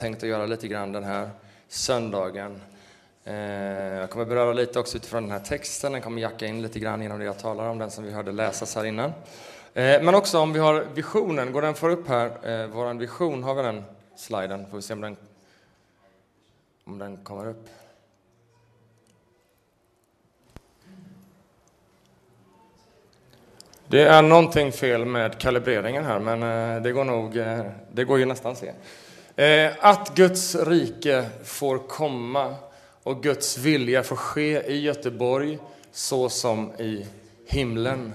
tänkt att göra lite grann den här söndagen. Eh, jag kommer beröra lite också utifrån den här texten, den kommer jacka in lite grann genom det jag talar om, den som vi hörde läsas här innan. Eh, men också om vi har visionen, går den för upp här? Eh, Vår vision, har vi den sliden? Får vi se om den, om den kommer upp. Det är någonting fel med kalibreringen här, men det går nog, det går ju nästan att se. Eh, att Guds rike får komma och Guds vilja får ske i Göteborg så som i himlen.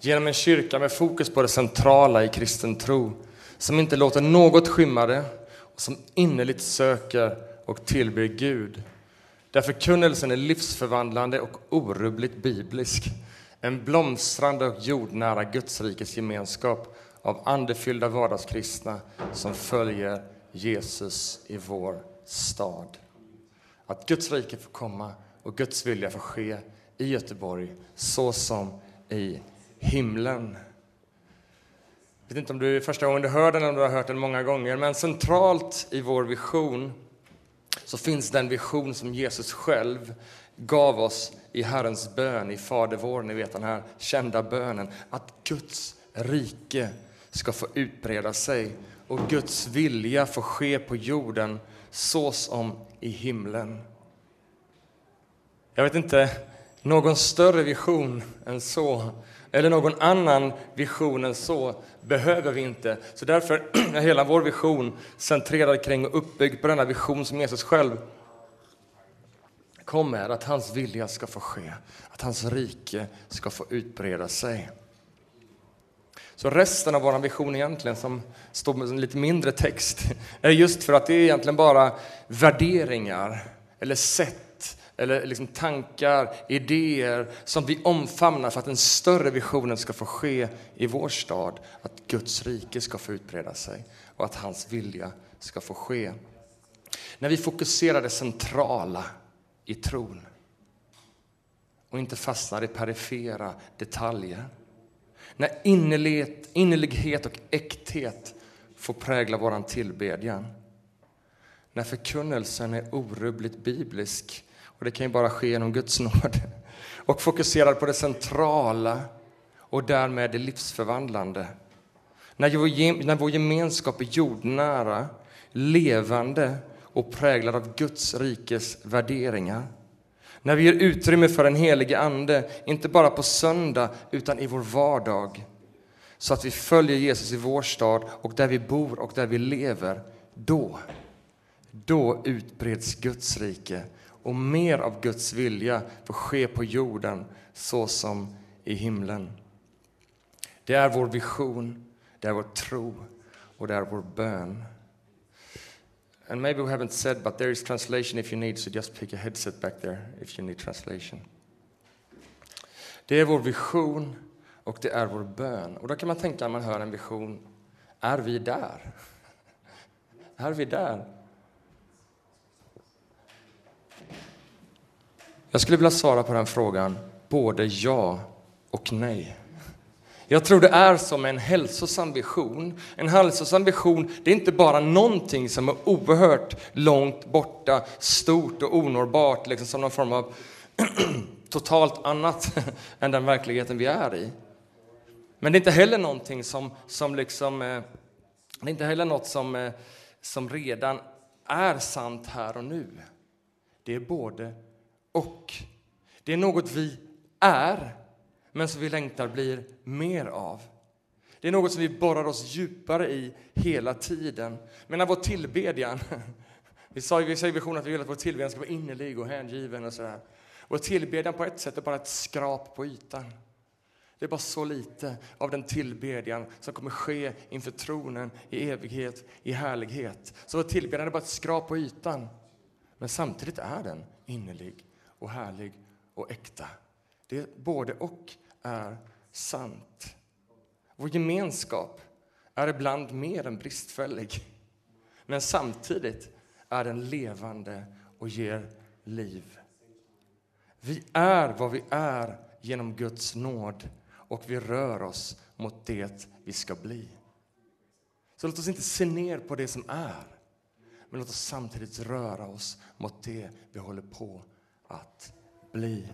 Genom en kyrka med fokus på det centrala i kristen tro, som inte låter något skymma det och som innerligt söker och tillber Gud. Där förkunnelsen är livsförvandlande och orubbligt biblisk. En blomstrande och jordnära Gudsrikes gemenskap av andefyllda vardagskristna som följer Jesus i vår stad. Att Guds rike får komma och Guds vilja får ske i Göteborg så som i himlen. Jag vet inte om du är första gången du hör den eller om du har hört den många gånger, men centralt i vår vision så finns den vision som Jesus själv gav oss i Herrens bön, i Fader vår, ni vet den här kända bönen, att Guds rike ska få utbreda sig och Guds vilja få ske på jorden så som i himlen. Jag vet inte någon större vision än så, eller någon annan vision än så, behöver vi inte. Så därför är hela vår vision centrerad kring och uppbyggd på denna vision som Jesus själv kom med, att hans vilja ska få ske, att hans rike ska få utbreda sig. Så resten av vår vision egentligen, som står med lite mindre text, är just för att det är egentligen bara värderingar eller sätt eller liksom tankar, idéer som vi omfamnar för att den större visionen ska få ske i vår stad. Att Guds rike ska få utbreda sig och att hans vilja ska få ske. När vi fokuserar det centrala i tron och inte fastnar i perifera detaljer när innerlighet, innerlighet och äkthet får prägla vår tillbedjan. När förkunnelsen är orubbligt biblisk, och det kan ju bara ske genom Guds nåd, och fokuserar på det centrala och därmed det livsförvandlande. När vår, när vår gemenskap är jordnära, levande och präglad av Guds rikes värderingar. När vi ger utrymme för den helige Ande, inte bara på söndag utan i vår vardag. Så att vi följer Jesus i vår stad och där vi bor och där vi lever. Då, då utbreds Guds rike och mer av Guds vilja får ske på jorden så som i himlen. Det är vår vision, det är vår tro och det är vår bön. And maybe we haven't said, but there is translation if you need, so just pick a headset back there if you need translation. Det är vår vision och det är vår bön. Och då kan man tänka när man hör en vision, är vi där? Är vi där? Jag skulle vilja svara på den frågan både ja och nej. Jag tror det är som en hälsosam vision. En hälsosam vision, det är inte bara någonting som är oerhört långt borta, stort och onåbart, liksom som någon form av totalt annat än den verkligheten vi är i. Men det är inte heller någonting som, som liksom, eh, det är inte heller något som, eh, som redan är sant här och nu. Det är både och. Det är något vi är men som vi längtar blir mer av. Det är något som vi borrar oss djupare i hela tiden. Men när vår tillbedjan, vi sa i visionen att vi vill att vår tillbedjan ska vara innerlig och hängiven och sådär. Vår tillbedjan på ett sätt är bara ett skrap på ytan. Det är bara så lite av den tillbedjan som kommer ske inför tronen i evighet, i härlighet. Så vår tillbedjan är bara ett skrap på ytan. Men samtidigt är den innerlig och härlig och äkta. Det är både och är sant. Vår gemenskap är ibland mer än bristfällig, men samtidigt är den levande och ger liv. Vi är vad vi är genom Guds nåd och vi rör oss mot det vi ska bli. Så låt oss inte se ner på det som är, Men låt oss samtidigt röra oss mot det vi håller på att bli.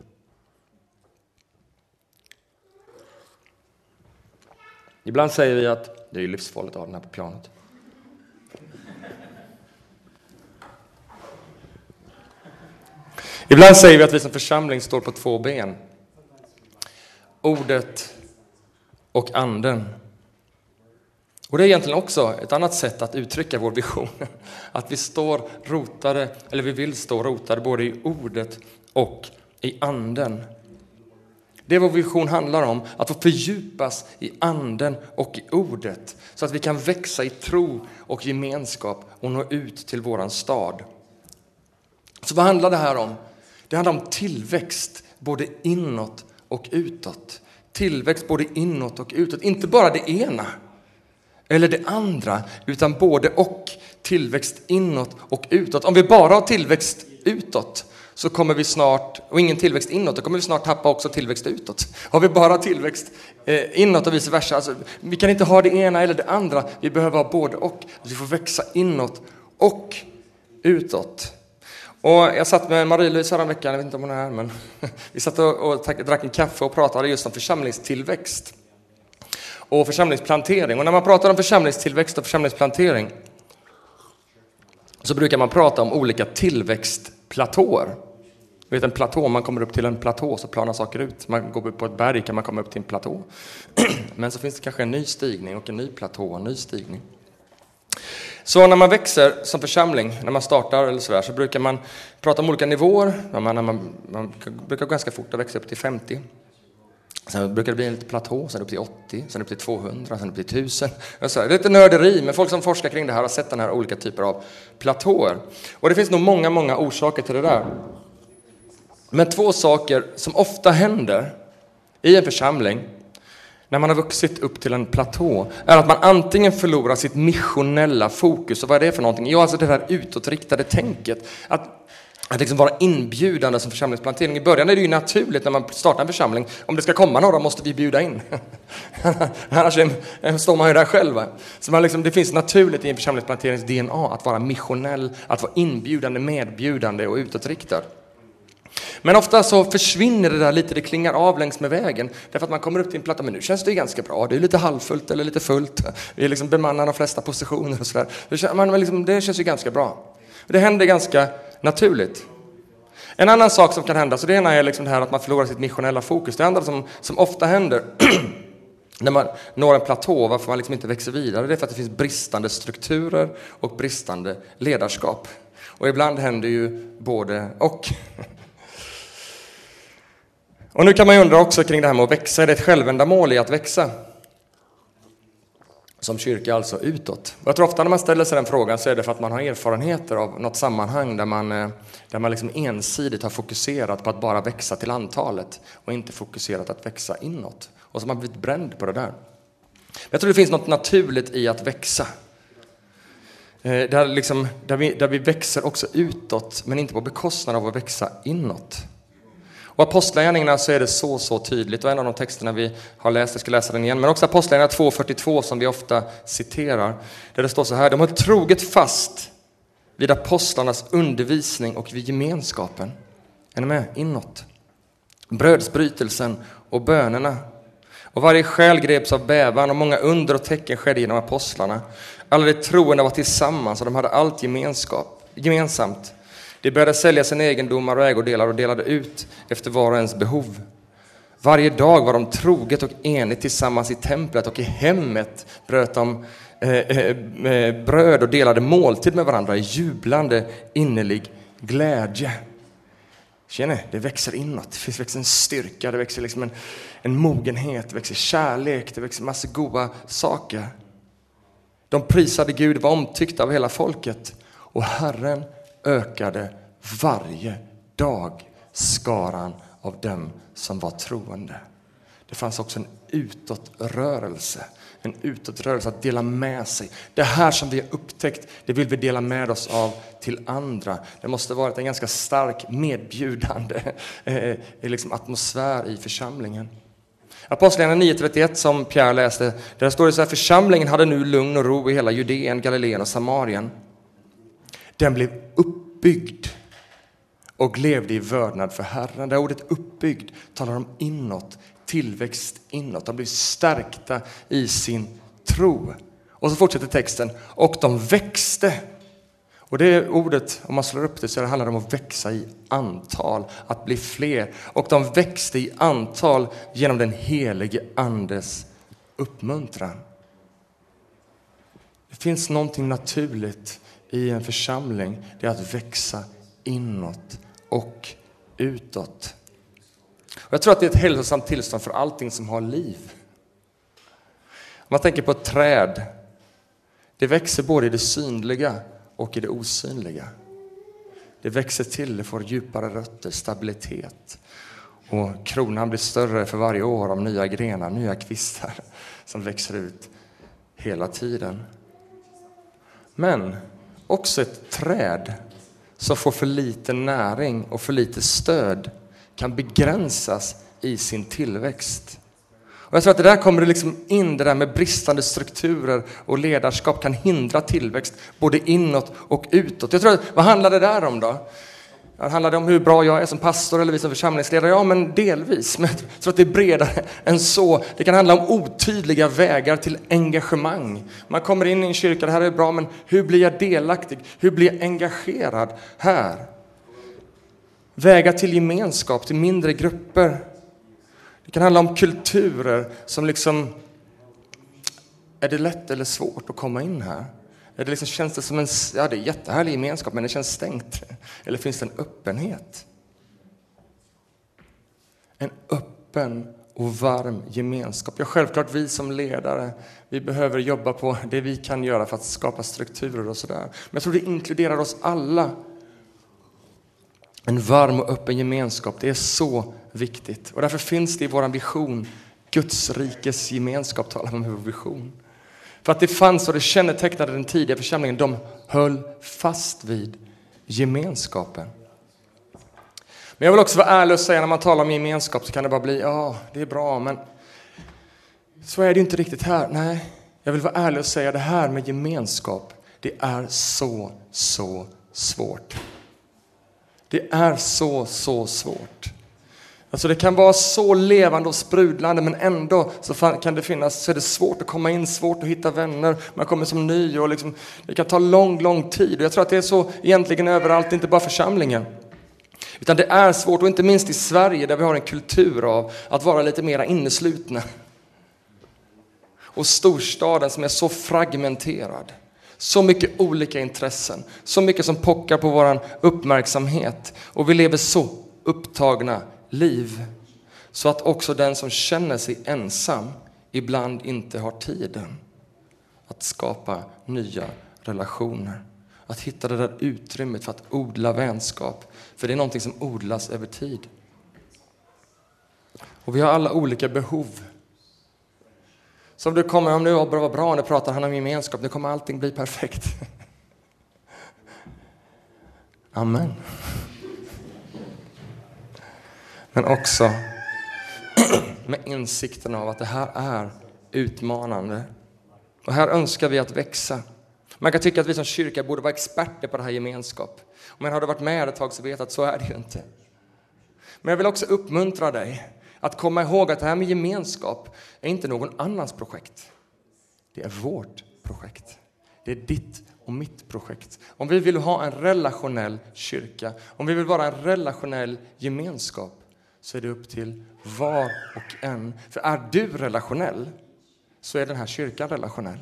Ibland säger vi att det är livsfarligt att ha den här på pianot. Ibland säger vi att vi som församling står på två ben. Ordet och anden. Och det är egentligen också ett annat sätt att uttrycka vår vision. Att vi står rotade, eller vi vill stå rotade både i ordet och i anden. Det vår vision handlar om, att få fördjupas i anden och i ordet så att vi kan växa i tro och gemenskap och nå ut till våran stad. Så vad handlar det här om? Det handlar om tillväxt, både inåt och utåt. Tillväxt både inåt och utåt, inte bara det ena eller det andra, utan både och. Tillväxt inåt och utåt. Om vi bara har tillväxt utåt så kommer vi snart, och ingen tillväxt inåt, då kommer vi snart tappa också tillväxt utåt. Har vi bara tillväxt eh, inåt och vice versa, alltså, vi kan inte ha det ena eller det andra, vi behöver ha både och. Vi får växa inåt och utåt. Och jag satt med Marie-Louise häromveckan, jag vet inte om hon är här, men vi satt och, och drack en kaffe och pratade just om församlingstillväxt och församlingsplantering. Och när man pratar om församlingstillväxt och församlingsplantering så brukar man prata om olika tillväxtplatåer. Vet en platå, man kommer upp till en platå så planar saker ut. Man går upp på ett berg kan man komma upp till en platå. Men så finns det kanske en ny stigning och en ny platå och en ny stigning. Så när man växer som församling, när man startar eller sådär, så brukar man prata om olika nivåer. Man, man, man brukar gå ganska fort att växa upp till 50. Sen brukar det bli en liten platå, sen upp till 80, sen upp till 200, sen upp till 1000. Så, det är lite nörderi, men folk som forskar kring det här har sett den här olika typer av platåer. Och det finns nog många, många orsaker till det där. Men två saker som ofta händer i en församling när man har vuxit upp till en platå är att man antingen förlorar sitt missionella fokus. Och vad är det för någonting? Jo, alltså det här utåtriktade tänket. Att att liksom vara inbjudande som församlingsplantering. I början är det ju naturligt när man startar en församling. Om det ska komma några måste vi bjuda in. Annars står man ju där själv. Så man liksom, det finns naturligt i en församlingsplanterings DNA att vara missionell, att vara inbjudande, medbjudande och utåtriktad. Men ofta så försvinner det där lite, det klingar av längs med vägen. Därför att man kommer upp till en platta, men nu känns det ganska bra. Det är lite halvfullt eller lite fullt. Vi liksom bemannar de flesta positioner och sådär. Det, liksom, det känns ju ganska bra. Det händer ganska naturligt. En annan sak som kan hända, så det ena är liksom det här att man förlorar sitt missionella fokus. Det andra som, som ofta händer när man når en platå, varför man liksom inte växer vidare, det är för att det finns bristande strukturer och bristande ledarskap. Och ibland händer ju både och. Och nu kan man ju undra också kring det här med att växa, är det ett självändamål i att växa? som kyrka alltså utåt. Och jag tror ofta när man ställer sig den frågan så är det för att man har erfarenheter av något sammanhang där man, eh, där man liksom ensidigt har fokuserat på att bara växa till antalet och inte fokuserat att växa inåt. Och så har man blivit bränd på det där. Jag tror det finns något naturligt i att växa. Eh, där, liksom, där, vi, där vi växer också utåt, men inte på bekostnad av att växa inåt. Och Apostlagärningarna så är det så, så tydligt. Och en av de texterna vi har läst, jag ska läsa den igen, men också Apostlagärningarna 2.42 som vi ofta citerar. Där det står så här, de har troget fast vid apostlarnas undervisning och vid gemenskapen. Är ni med? Inåt. Brödsbrytelsen och bönerna. Och varje själ greps av bävan och många under och tecken skedde genom apostlarna. Alla de troende var tillsammans och de hade allt gemenskap, gemensamt. De började sälja sina egendomar och ägodelar och delade ut efter var och ens behov. Varje dag var de troget och enigt tillsammans i templet och i hemmet bröt de eh, eh, eh bröd och delade måltid med varandra i jublande innerlig glädje. Känner det växer inåt, det växer en styrka, det växer liksom en, en mogenhet, det växer kärlek, det växer massor goda saker. De prisade Gud, var omtyckta av hela folket och Herren ökade varje dag skaran av dem som var troende. Det fanns också en utåtrörelse, en utåtrörelse att dela med sig. Det här som vi har upptäckt, det vill vi dela med oss av till andra. Det måste varit en ganska stark medbjudande eh, liksom atmosfär i församlingen. Apostlagärningarna 9.31 som Pierre läste, där står det så här, församlingen hade nu lugn och ro i hela Judeen, Galileen och Samarien. Den blev uppbyggd och levde i vördnad för Herren. Det ordet uppbyggd talar om inåt, tillväxt inåt. De blev stärkta i sin tro. Och så fortsätter texten. Och de växte. Och det ordet, om man slår upp det, så det handlar det om att växa i antal, att bli fler. Och de växte i antal genom den helige Andes uppmuntran. Det finns någonting naturligt i en församling, det är att växa inåt och utåt. Och jag tror att det är ett hälsosamt tillstånd för allting som har liv. Om man tänker på ett träd, det växer både i det synliga och i det osynliga. Det växer till, det får djupare rötter, stabilitet. Och kronan blir större för varje år av nya grenar, nya kvistar som växer ut hela tiden. Men också ett träd som får för lite näring och för lite stöd kan begränsas i sin tillväxt. Och jag tror att det där kommer liksom in, det där med bristande strukturer och ledarskap kan hindra tillväxt både inåt och utåt. Jag tror att, vad handlar det där om då? Handlar det om hur bra jag är som pastor eller vi som församlingsledare? Ja, men delvis. Men jag tror att det är bredare än så. Det kan handla om otydliga vägar till engagemang. Man kommer in i en kyrka, det här är bra, men hur blir jag delaktig? Hur blir jag engagerad här? Vägar till gemenskap, till mindre grupper. Det kan handla om kulturer som liksom... Är det lätt eller svårt att komma in här? Det liksom, känns det som en ja, det är jättehärlig gemenskap, men det känns stängt? Eller finns det en öppenhet? En öppen och varm gemenskap. Ja, självklart vi som ledare, vi behöver jobba på det vi kan göra för att skapa strukturer och sådär. Men jag tror det inkluderar oss alla. En varm och öppen gemenskap, det är så viktigt. Och därför finns det i vår vision, Guds rikes gemenskap talar man om vår vision. För att det fanns och det kännetecknade den tidiga församlingen, de höll fast vid gemenskapen. Men jag vill också vara ärlig och säga när man talar om gemenskap så kan det bara bli, ja, det är bra, men så är det inte riktigt här. Nej, jag vill vara ärlig och säga det här med gemenskap, det är så, så svårt. Det är så, så svårt. Alltså det kan vara så levande och sprudlande men ändå så kan det finnas, så är det svårt att komma in, svårt att hitta vänner, man kommer som ny och liksom, det kan ta lång, lång tid. Och jag tror att det är så egentligen överallt, inte bara församlingen. Utan det är svårt, och inte minst i Sverige där vi har en kultur av att vara lite mera inneslutna. Och storstaden som är så fragmenterad. Så mycket olika intressen, så mycket som pockar på vår uppmärksamhet. Och vi lever så upptagna liv så att också den som känner sig ensam ibland inte har tiden att skapa nya relationer. Att hitta det där utrymmet för att odla vänskap. För det är någonting som odlas över tid. Och vi har alla olika behov. Så om du kommer, om nu var bra, nu pratar han om gemenskap, nu kommer allting bli perfekt. Amen men också med insikten av att det här är utmanande. Och här önskar vi att växa. Man kan tycka att vi som kyrka borde vara experter på det här gemenskap. Men har du varit med ett tag så vet att så är det ju inte. Men jag vill också uppmuntra dig att komma ihåg att det här med gemenskap är inte någon annans projekt. Det är vårt projekt. Det är ditt och mitt projekt. Om vi vill ha en relationell kyrka, om vi vill vara en relationell gemenskap, så är det upp till var och en. För är du relationell så är den här kyrkan relationell.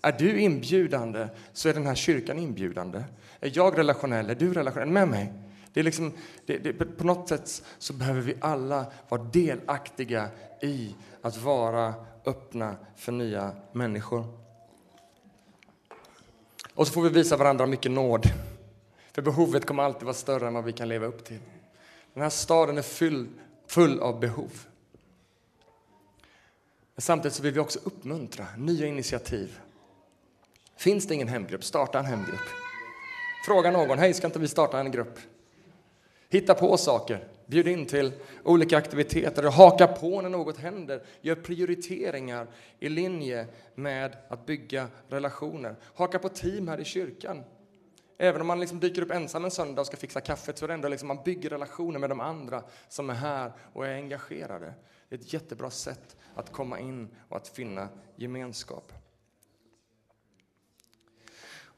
Är du inbjudande så är den här kyrkan inbjudande. Är jag relationell? Är du relationell med mig? Det är liksom, det, det, på något sätt så behöver vi alla vara delaktiga i att vara öppna för nya människor. Och så får vi visa varandra mycket nåd. För behovet kommer alltid vara större än vad vi kan leva upp till. Den här staden är full, full av behov. Men samtidigt så vill vi också uppmuntra nya initiativ. Finns det ingen hemgrupp, starta en hemgrupp. Fråga någon, hej ska inte vi starta en grupp? Hitta på saker, bjud in till olika aktiviteter och haka på när något händer. Gör prioriteringar i linje med att bygga relationer. Haka på team här i kyrkan. Även om man liksom dyker upp ensam en söndag och ska fixa kaffet så är det ändå liksom man bygger relationer med de andra som är här och är engagerade. Det är ett jättebra sätt att komma in och att finna gemenskap.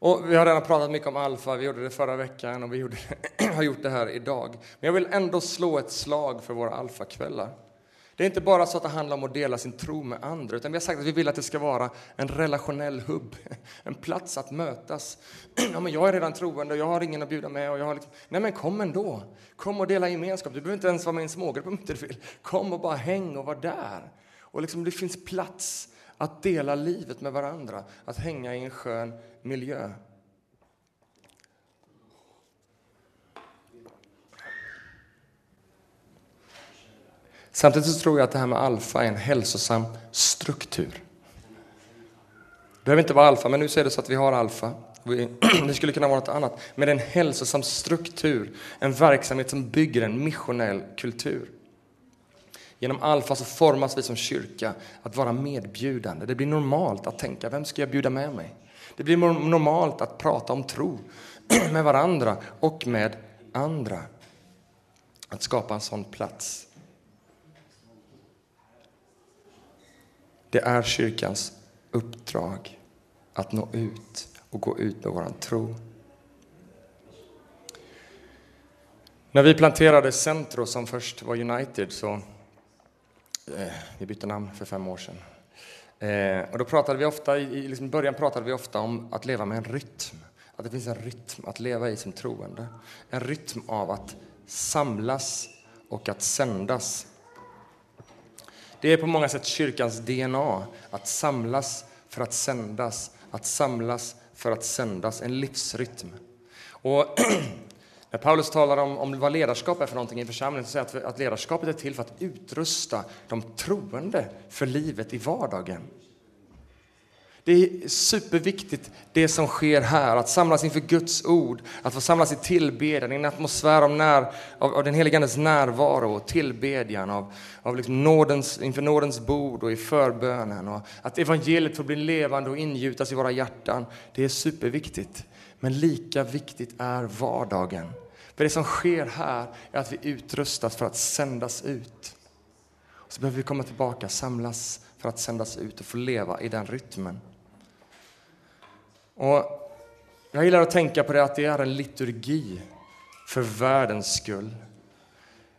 Och vi har redan pratat mycket om alfa, vi gjorde det förra veckan och vi gjorde, har gjort det här idag. Men jag vill ändå slå ett slag för våra alfakvällar. Det är inte bara så att det handlar om att dela sin tro med andra, utan vi har sagt att vi vill att det ska vara en relationell hubb, en plats att mötas. Ja, men jag är redan troende och jag har ingen att bjuda med. Och jag har liksom... Nej, men kom ändå. Kom och dela gemenskap. Du behöver inte ens vara med i en smågrupp om du vill. Kom och bara häng och var där. Och liksom, det finns plats att dela livet med varandra, att hänga i en skön miljö. Samtidigt så tror jag att det här med alfa är en hälsosam struktur. Det behöver inte vara alfa, men nu ser det så att vi har alfa. Det skulle kunna vara något annat. Men en hälsosam struktur, en verksamhet som bygger en missionell kultur. Genom Alfa så formas vi som kyrka att vara medbjudande. Det blir normalt att tänka, vem ska jag bjuda med mig? Det blir normalt att prata om tro med varandra och med andra. Att skapa en sån plats. Det är kyrkans uppdrag att nå ut och gå ut med vår tro. När vi planterade Centro som först var United så Eh, vi bytte namn för fem år sedan. Eh, och då pratade vi ofta, i liksom början pratade vi ofta om att leva med en rytm. Att det finns en rytm att leva i som troende. En rytm av att samlas och att sändas. Det är på många sätt kyrkans DNA, att samlas för att sändas, att samlas för att sändas, en livsrytm. Och När Paulus talar om, om vad ledarskap är för någonting i församlingen så säger han att, att ledarskapet är till för att utrusta de troende för livet i vardagen. Det är superviktigt det som sker här, att samlas inför Guds ord, att få samlas i tillbedjan, i en atmosfär av, när, av, av den helige Andes närvaro och tillbedjan, av, av liksom nådens, inför nådens bord och i förbönen. Och att evangeliet får bli levande och ingjutas i våra hjärtan. Det är superviktigt. Men lika viktigt är vardagen. För det som sker här är att vi utrustas för att sändas ut. Så behöver vi komma tillbaka, samlas för att sändas ut och få leva i den rytmen. Och jag gillar att tänka på det att det är en liturgi för världens skull.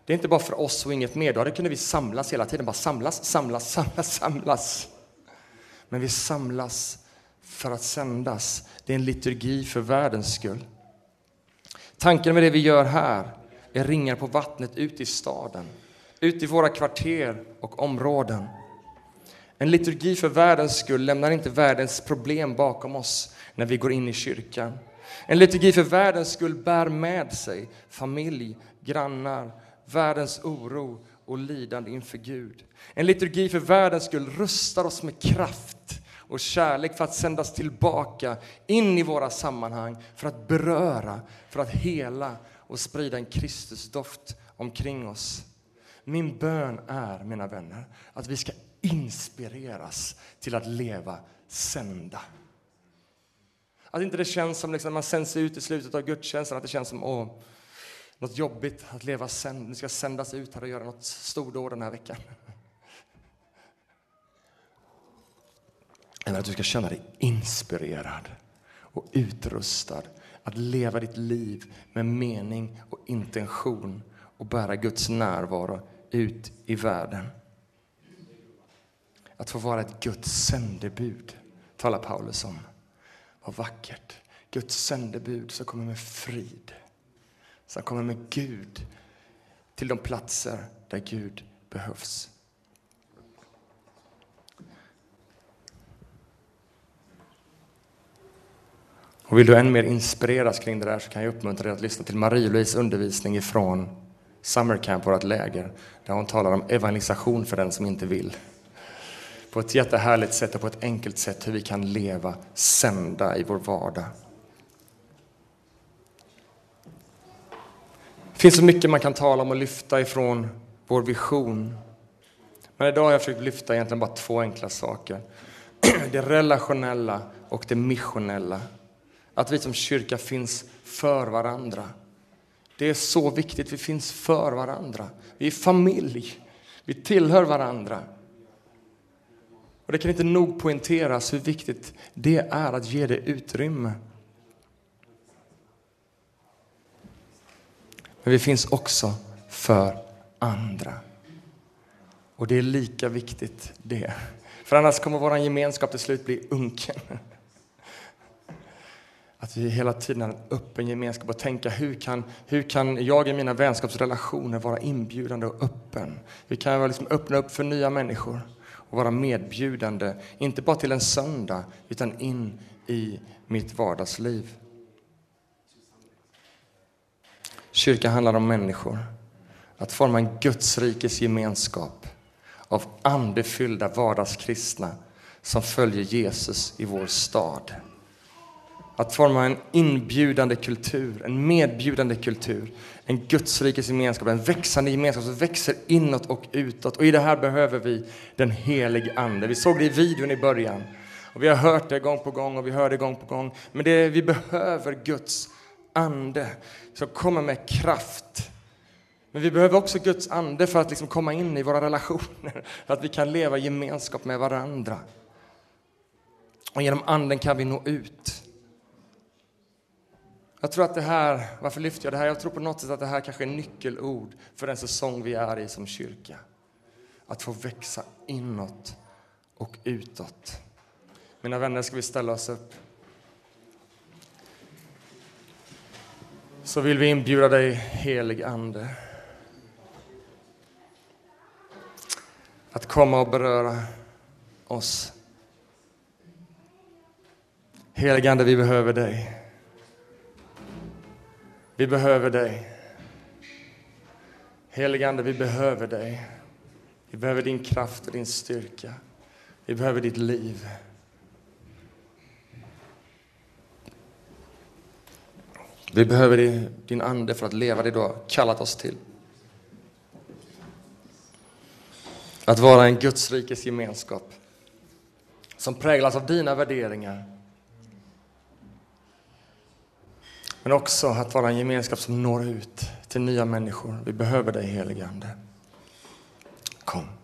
Det är inte bara för oss och inget mer. Då kunde vi samlas hela tiden. Bara samlas, samlas, samlas, samlas. Men vi samlas för att sändas. Det är en liturgi för världens skull. Tanken med det vi gör här är ringar på vattnet ut i staden, ut i våra kvarter och områden. En liturgi för världens skull lämnar inte världens problem bakom oss när vi går in i kyrkan. En liturgi för världens skull bär med sig familj, grannar, världens oro och lidande inför Gud. En liturgi för världens skull rustar oss med kraft och kärlek för att sändas tillbaka in i våra sammanhang, för att beröra, för att hela och sprida en Kristusdoft omkring oss. Min bön är, mina vänner, att vi ska inspireras till att leva sända. Att inte det känns som liksom, man sänds ut i slutet av gudstjänsten, att det känns som åh, något jobbigt att leva sänd. Ni ska sändas ut här och göra något stordåd den här veckan. Eller att du ska känna dig inspirerad och utrustad att leva ditt liv med mening och intention och bära Guds närvaro ut i världen. Att få vara ett Guds sändebud, talar Paulus om och vackert. Guds sändebud som kommer med frid, som kommer med Gud till de platser där Gud behövs. Och vill du än mer inspireras kring det där så kan jag uppmuntra dig att lyssna till Marie-Louise undervisning ifrån Summer Camp, vårt läger, där hon talar om evangelisation för den som inte vill. På ett jättehärligt sätt och på ett enkelt sätt hur vi kan leva sända i vår vardag. Det finns så mycket man kan tala om och lyfta ifrån vår vision. Men idag har jag försökt lyfta egentligen bara två enkla saker. Det relationella och det missionella. att vi som kyrka finns för varandra. Det är så viktigt, vi finns för varandra. Vi är familj, vi tillhör varandra. Och Det kan inte nog poängteras hur viktigt det är att ge det utrymme. Men vi finns också för andra. Och det är lika viktigt det. För annars kommer vår gemenskap till slut bli unken. Att vi hela tiden har en öppen gemenskap och tänka hur kan, hur kan jag i mina vänskapsrelationer vara inbjudande och öppen? Hur kan jag liksom öppna upp för nya människor och vara medbjudande, inte bara till en söndag, utan in i mitt vardagsliv. Kyrkan handlar om människor, att forma en Gudsrikes gemenskap av andefyllda vardagskristna som följer Jesus i vår stad. Att forma en inbjudande kultur, en medbjudande kultur, en Gudsrikes gemenskap, en växande gemenskap som växer inåt och utåt. Och i det här behöver vi den helige Ande. Vi såg det i videon i början. Och vi har hört det gång på gång och vi hör det gång på gång. Men det, vi behöver Guds ande som kommer med kraft. Men vi behöver också Guds ande för att liksom komma in i våra relationer, för att vi kan leva i gemenskap med varandra. Och genom anden kan vi nå ut. Jag tror att det här, varför lyfter jag det här? Jag tror på något sätt att det här kanske är nyckelord för den säsong vi är i som kyrka. Att få växa inåt och utåt. Mina vänner, ska vi ställa oss upp? Så vill vi inbjuda dig, helig Ande, att komma och beröra oss. Helig Ande, vi behöver dig. Vi behöver dig. Helige Ande, vi behöver dig. Vi behöver din kraft och din styrka. Vi behöver ditt liv. Vi behöver din ande för att leva det du har kallat oss till. Att vara en Guds rikes gemenskap som präglas av dina värderingar Men också att vara en gemenskap som når ut till nya människor. Vi behöver dig, helige Ande. Kom.